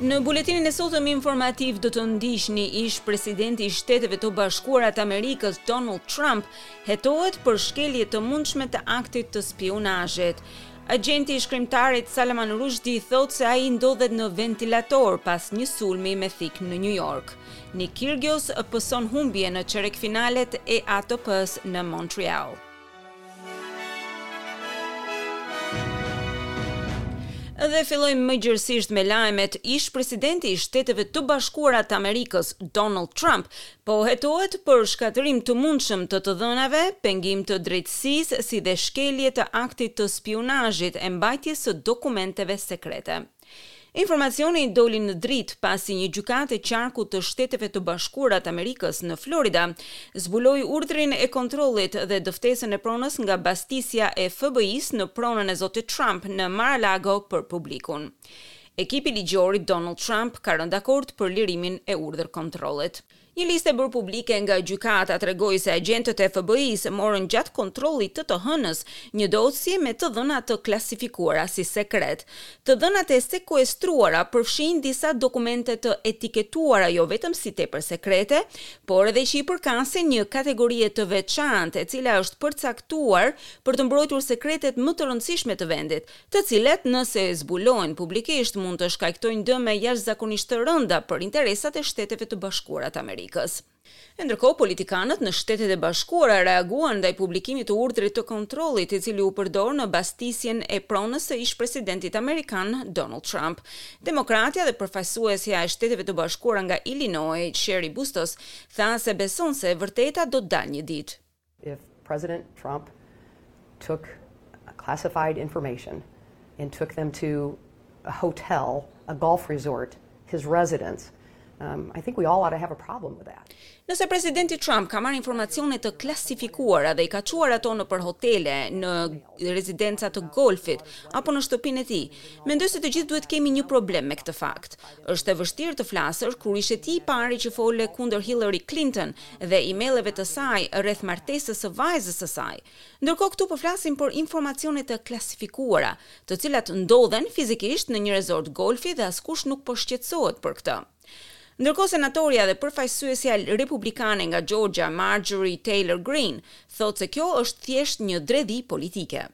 Në buletinin e sotëm informativ do të ndiqni ish-presidenti i Shteteve të Bashkuara të Amerikës Donald Trump hetohet për shkelje të mundshme të aktit të spiunazhit. Agjenti i shkrimtarit Salman Rushdie thotë se ai ndodhet në ventilator pas një sulmi me thikë në New York. Nick Kyrgios pëson humbje në çerekfinalet e ATP-së në Montreal. Dhe fillojmë më gjerësisht me lajmet, ish-presidenti i Shteteve të Bashkuara të Amerikës, Donald Trump, Po hetohet për shkatërrim të mundshëm të të dhënave, pengim të drejtësisë si dhe shkelje të aktit të spiunazhit e mbajtjes së dokumenteve sekrete. Informacioni doli në dritë pasi një gjykatë e qarkut të Shteteve të Bashkuara të Amerikës në Florida zbuloi urdhrin e kontrollit dhe dëftesën e pronës nga bastisja e FBI-së në pronën e zotit Trump në Mar-a-Lago për publikun. Ekipi ligjor i Donald Trump ka rënë dakord për lirimin e urdhër kontrollit. Një listë e bërë publike nga gjykata tregoi se agjentët e FBI-së morën gjatë kontrollit të të hënës një dosje me të dhëna të klasifikuara si sekret. Të dhënat e sekuestruara përfshijnë disa dokumente të etiketuara jo vetëm si tepër sekrete, por edhe që i përkasin një kategorie të veçantë e cila është përcaktuar për të mbrojtur sekretet më të rëndësishme të vendit, të cilat nëse zbulohen publikisht mund të shkaktojnë dëme jashtëzakonisht të rënda për interesat e Shteteve të Bashkuara të Amerikës. E ndërkohë, politikanët në Shtetet e Bashkuara reaguan ndaj publikimit të urdhrit të kontrollit, i cili u përdor në bastisjen e pronës së ish-presidentit amerikan, Donald Trump. Demokratja dhe përfaqësuesja e Shteteve të Bashkuara nga Illinois, Cheri Bustos, tha se beson se e vërteta do të dalë një ditë. If President Trump took classified information and took them to a hotel, a golf resort, his residence, um, I think we all ought to have a problem with that. Nëse presidenti Trump ka marrë informacione të klasifikuara dhe i ka çuar ato nëpër hotele, në rezidenca të golfit, apo në shtëpinë e tij. Mendoj se të gjithë duhet kemi një problem me këtë fakt. Është e vështirë të flasësh kur ishe ti i pari që fole kundër Hillary Clinton dhe emaileve të saj rreth martesës së vajzës së saj. Ndërkohë këtu po flasim për informacione të klasifikuara, të cilat ndodhen fizikisht në një resort golfi dhe askush nuk po shqetësohet për këtë. Ndërkohë senatorja dhe përfaqësuesja republikane nga Xhorxhia, Marjorie Taylor Greene, thotë se kjo është thjesht një dredhi politike.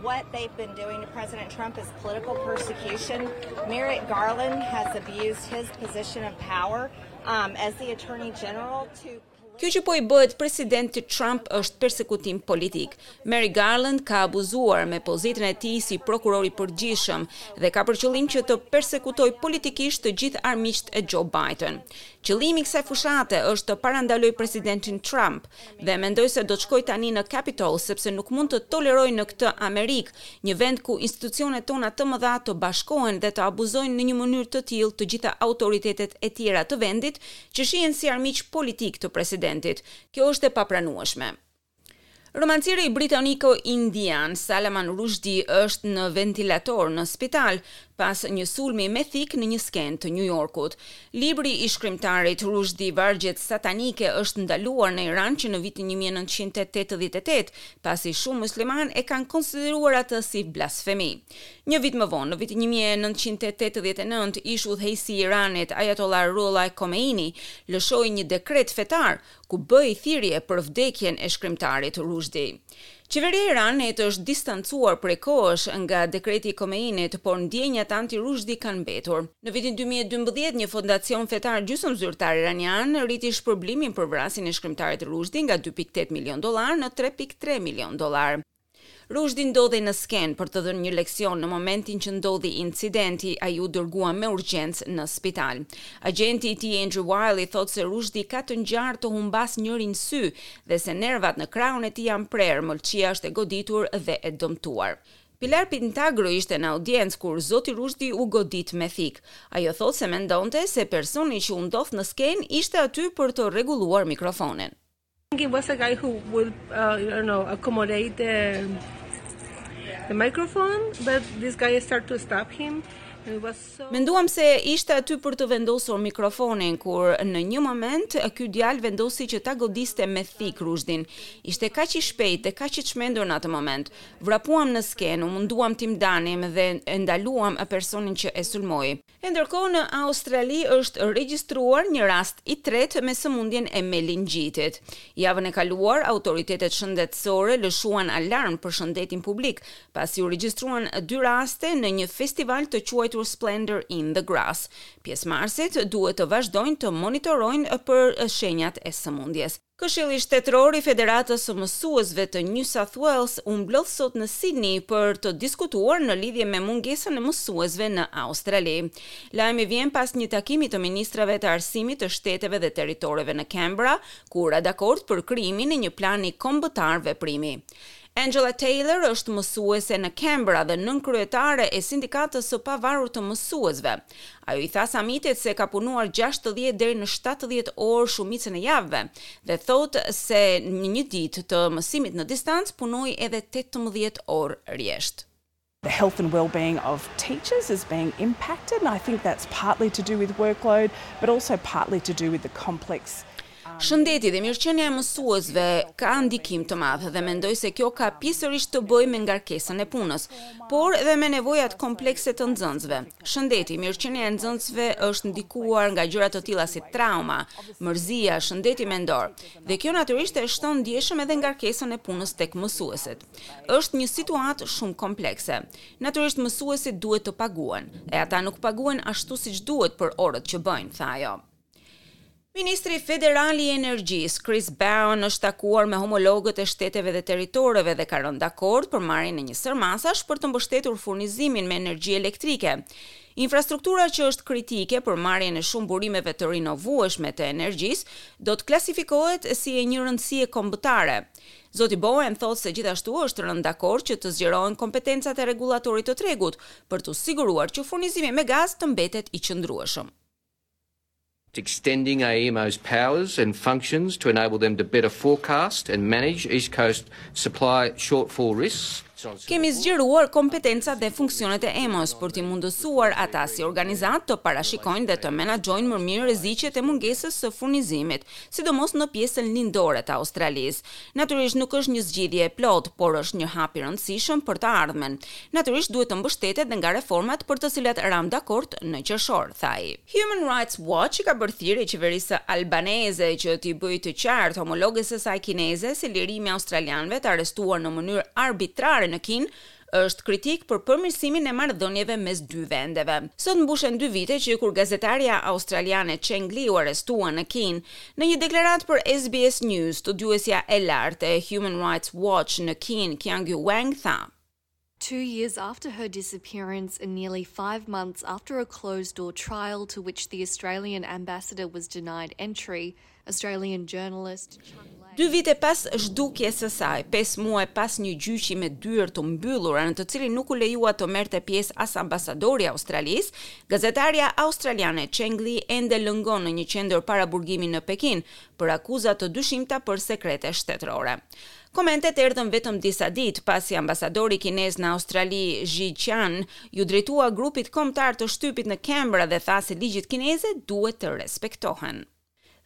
What they've been doing to President Trump is political persecution. Merrick Garland has abused his position of power as the Attorney General to Kjo që po i bëhet presidentit Trump është persekutim politik. Merrick Garland ka abuzuar me pozitën e tij si prokuror i përgjithshëm dhe ka për qëllim që të persekutojë politikisht të gjithë armiqtë e Joe Biden. Qëllimi i kësaj fushate është të parandalojë presidentin Trump dhe mendoj se do të shkoj tani në Capitol sepse nuk mund të toleroj në këtë Amerikë një vend ku institucionet tona të mëdha të bashkohen dhe të abuzojnë në një mënyrë të tillë të gjitha autoritetet e tjera të vendit që shihen si armiq politikë të presidentit, kjo është e papranueshme. Romancieri britaniko-indian Salaman Rushdie është në ventilator në spital pas një sulmi me thikë në një skenë të New Yorkut. Libri i shkrimtarit Rushdie Vargjet Satanike është ndaluar në Iran që në vitin 1988, pasi shumë muslimanë e kanë konsideruar atë si blasfemi. Një vit më vonë, në vitin një mijë e nëntëqind e tetëdhjetë e nëntë, ish-udhëheqësi i Iranit, Ajatolla Ruhollah Khomeini, lëshoi një dekret fetar, ku bëhej thirrje për vdekjen e shkrimtarit Rushdie. Qeveria e Iranit është distancuar prej kohësh nga dekreti i Khomeinit, por ndjenjat anti-Rushdie kanë mbetur. Në vitin dy mijë e dymbëdhjetë, një fondacion fetar gjysëmzyrtar iranian rriti shpërblimin për vrasjen e shkrimtarit Rushdie nga dy pikë tetë milionë dollarë në tre pikë tre milionë dollarë. Ruzhdi ndodhej në skenë për të dhënë një leksion në momentin që ndodhi incidenti, ai u dërgua me urgjencë në spital. Agjenti i tij Andrew Wylie thotë se Ruzhdi ka të ngjarë të humbasë njërin sy dhe se nervat në krahun e tij janë prerë, mëlçia është e goditur dhe e dëmtuar. Pilar Pintagro ishte në audiencë kur zoti Ruzhdi u godit me thikë. Ajo thotë se mendonte se personi që u ndodh në skenë ishte aty për të rregulluar mikrofonin. Thinking was a guy who will uh, you know accommodate the, the microphone, but this guy started to stab him. Menduam se ishte aty për të vendosur mikrofonin, kur në një moment ky djalë vendosi që ta godiste me thikë Rushdin. Ishte kaq i shpejtë dhe kaq i çmendur në atë moment. Vrapuam në skenë, u munduam t'i ndanim dhe e ndaluam personin që e sulmoi. E ndërkohë në Australi është regjistruar një rast i tretë me sëmundjen e meningjitit. Javën e kaluar, autoritetet shëndetësore lëshuan alarm për shëndetin publik, pasi u regjistruan dy raste në një festival të quajtur Splendour in the Grass. Pjesëmarrësit duhet të vazhdojnë të monitorojnë për shenjat e sëmundjes. Këshilli Shtetëror i Federatës së Mësuesve të New South Wales u mblodh sot në Sidni për të diskutuar në lidhje me mungesën e mësuesve në Australi. Lajmi vjen pas një takimi të ministrave të arsimit të shteteve dhe territoreve në Canberra, ku u ra dakord për krijimin e një plani kombëtar veprimi. Angela Taylor është mësuese në Canberra dhe nënkryetare e Sindikatës së Pavarur të Mësuesve. Ajo i tha samitit se ka punuar gjashtëdhjetë deri në shtatëdhjetë orë shumicën e javëve dhe thotë se në një ditë të mësimit në distancë punoi edhe tetëmbëdhjetë orë rresht. The health and well-being of teachers is being impacted and I think that's partly to do with workload but also partly to do with the complex Shëndeti dhe mirëqenia e mësuesve ka ndikim të madh dhe mendoj se kjo ka pjesërisht të bëjë me ngarkesën e punës, por edhe me nevojat komplekse të nxënësve. Shëndeti, mirëqenia e nxënësve është ndikuar nga gjëra të tilla si trauma, mërzia, shëndeti mendor, dhe kjo natyrisht e shton ndjeshëm edhe ngarkesën e punës tek mësuesit. Është një situatë shumë komplekse. Natyrisht mësuesit duhet të paguhen, e ata nuk paguhen ashtu siç duhet për orët që bëjnë, tha ajo. Ministri federal i energjisë, Chris Bowen, është takuar me homologët e shteteve dhe territoreve dhe ka rënë dakord për marrjen e një sërë masash për të mbështetur furnizimin me energji elektrike. Infrastruktura që është kritike për marrjen e shumë burimeve të rinovueshme të energjisë do të klasifikohet si e një rëndësie kombëtare, Zoti Bowen thotë se gjithashtu është rënë dakord që të zgjerohen kompetencat e rregullatorit të tregut për t'u siguruar që furnizimi me gaz të mbetet i qëndrueshëm. extending AEMO's powers and functions to enable them to better forecast and manage East Coast supply shortfall risks. Kemi zgjeruar kompetencat dhe funksionet e AEMO-s për t'i mundësuar ata si organizatë të parashikojnë dhe të menaxhojnë më mirë rreziqet e mungesës së furnizimit, sidomos në pjesën lindore të Australisë. Natyrisht nuk është një zgjidhje e plotë, por është një hap i rëndësishëm për të ardhmen. Natyrisht duhet të mbështetet dhe nga reformat për të cilat ramë dakord në qershor, tha ai. Human Rights Watch i ka bërë thirrje qeverisë Albanese që t'i bëjë të qartë homologes së saj kineze se lirimi i australianëve të arrestuar në mënyrë arbitrare në Kinë është kritik për përmirësimin e marrëdhënieve mes dy vendeve. Sot mbushen dy vite që kur gazetarja australiane Cheng Lei u arrestua në Kinë. Në një deklaratë për SBS News, studiuesja e lartë e Human Rights Watch në Kinë, Yaqiu Wang tha, Two years after her disappearance and nearly five months after a closed-door trial to which the Australian ambassador was denied entry, Australian journalist Cheng Lei. Dy vite pas zhdukjes së saj, pesë muaj pas një gjyqi me dyer të mbyllura në të cilin nuk u lejua të merrte pjesë as ambasadori i Australisë, gazetarja australiane Cheng Lei ende lëngon në një qendër paraburgimi në Pekin për akuza të dyshimta për sekrete shtetërore. Komentet erdhën vetëm disa ditë pasi ambasadori kinez në Australi Zhi Qian iu drejtua grupit kombëtar të shtypit në Canberra dhe tha se ligjet kineze duhet të respektohen.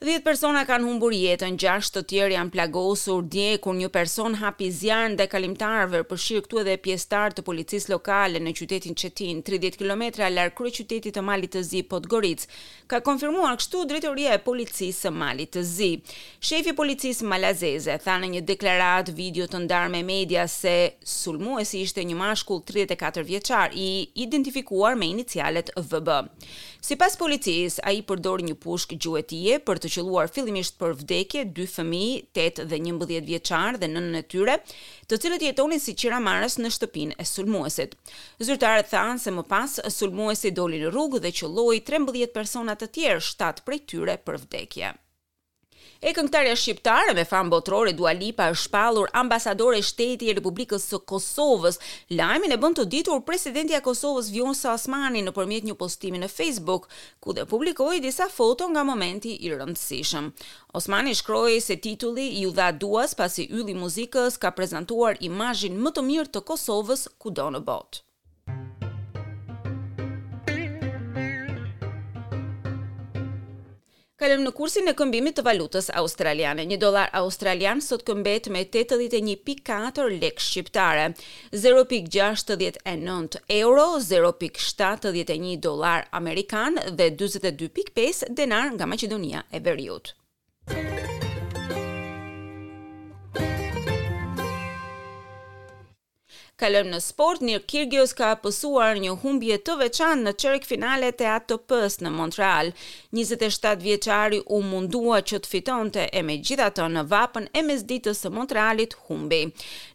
Dhjetë persona kanë humbur jetën, gjashtë të tjerë janë plagosur dje kur një person hapi zjarr ndaj kalimtarëve, përfshirë këtu edhe pjesëtarë të policisë lokale në qytetin Cetinë, tridhjetë kilometra larg kryeqytetit të Malit të Zi, Podgoricë, ka konfirmuar kështu Drejtoria e Policisë së Malit të Zi. Shefi i policisë malazeze tha në një deklaratë video të ndarë me media se sulmuesi ishte një mashkull tridhjetë e katër vjeçar, i identifikuar me inicialet VB. Sipas policisë, ai përdori një pushkë gjuetie për të qëlluar fillimisht për vdekje dy fëmijë, tetë dhe njëmbëdhjetë vjeçar dhe nënën e tyre, të cilët jetonin si qiramarrës në shtëpinë e sulmuesit. Zyrtarët thanë se më pas sulmuesi doli në rrugë dhe qëlloi trembëdhjetë persona të tjerë, shtatë prej tyre për vdekje. E këngëtarja shqiptare me famë botërore Dua Lipa është shpallur ambasadore shteti e Republikës së Kosovës. Lajmin e bën të ditur presidentja e Kosovës Vjosa Osmani nëpërmjet një postimi në Facebook, ku dhe publikoi disa foto nga momenti i rëndësishëm. Osmani shkroi se titulli iu dha Duas pasi ylli i muzikës ka prezantuar imazhin më të mirë të Kosovës kudo në botë. Kalojmë në kursin e këmbimit të valutës australiane. Një dollar australian sot këmbehet me 81.4 lekë shqiptare, 0.69 euro, 0.71 dollar amerikan dhe 42.5 denar nga Maqedonia e Veriut. Kalojmë në sport, Nick Kyrgios ka pësuar një humbje të veçantë në çerekfinalet e ATP-së në Montreal. 27 vjeçari u mundua që të fitonte e megjithatë në vapën e mesditës së Montrealit humbi.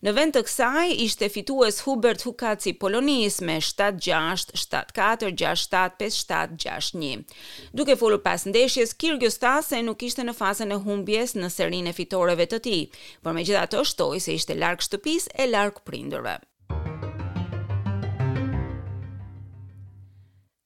Në vend të kësaj, ishte fitues Hubert Hurkacz i Polonisë me 7-6, 7-4, 6-7, 5-7, 6-1. Duke folur pas ndeshjes, Kyrgios tha se nuk ishte në fazën e humbjes në serinë e fitoreve të tij, por megjithatë shtoi se ishte larg shtëpisë e larg prindërve.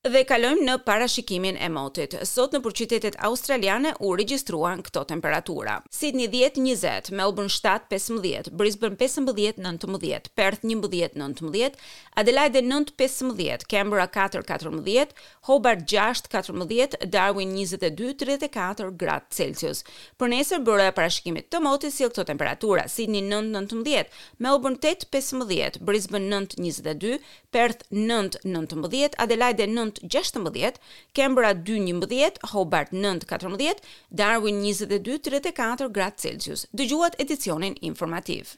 Dhe kalojmë në parashikimin e motit. Sot nëpër qytetet australiane u regjistruan këto temperatura. Sydney dhjetë, njëzet, Melbourne shtatë, pesëmbëdhjetë, Brisbane pesëmbëdhjetë, nëntëmbëdhjetë, Perth njëmbëdhjetë, nëntëmbëdhjetë, Adelaide nëntë, pesëmbëdhjetë, Canberra katër, katërmbëdhjetë, Hobart gjashtë, katërmbëdhjetë, Darwin njëzet e dy, tridhjetë e katër, gradë Celsius. Për nesër, Byroja e Parashikimit të Motit sjell këto temperatura, Sidni nëntë, nëntëmbëdhjetë, Melbourne tetë, pesëmbëdhjetë, Brisbane nëntë, njëzet e dy, Perth nëntë, nëntëmbëdhjetë, Adelaide nëntë, gjashtëmbëdhjetë, Kembra dy, njëmbëdhjetë, Hobart nëntë, katërmbëdhjetë, Darwin njëzet e dy, tridhjetë e katër, gradë Celsius. Dëgjuat edicionin informativ.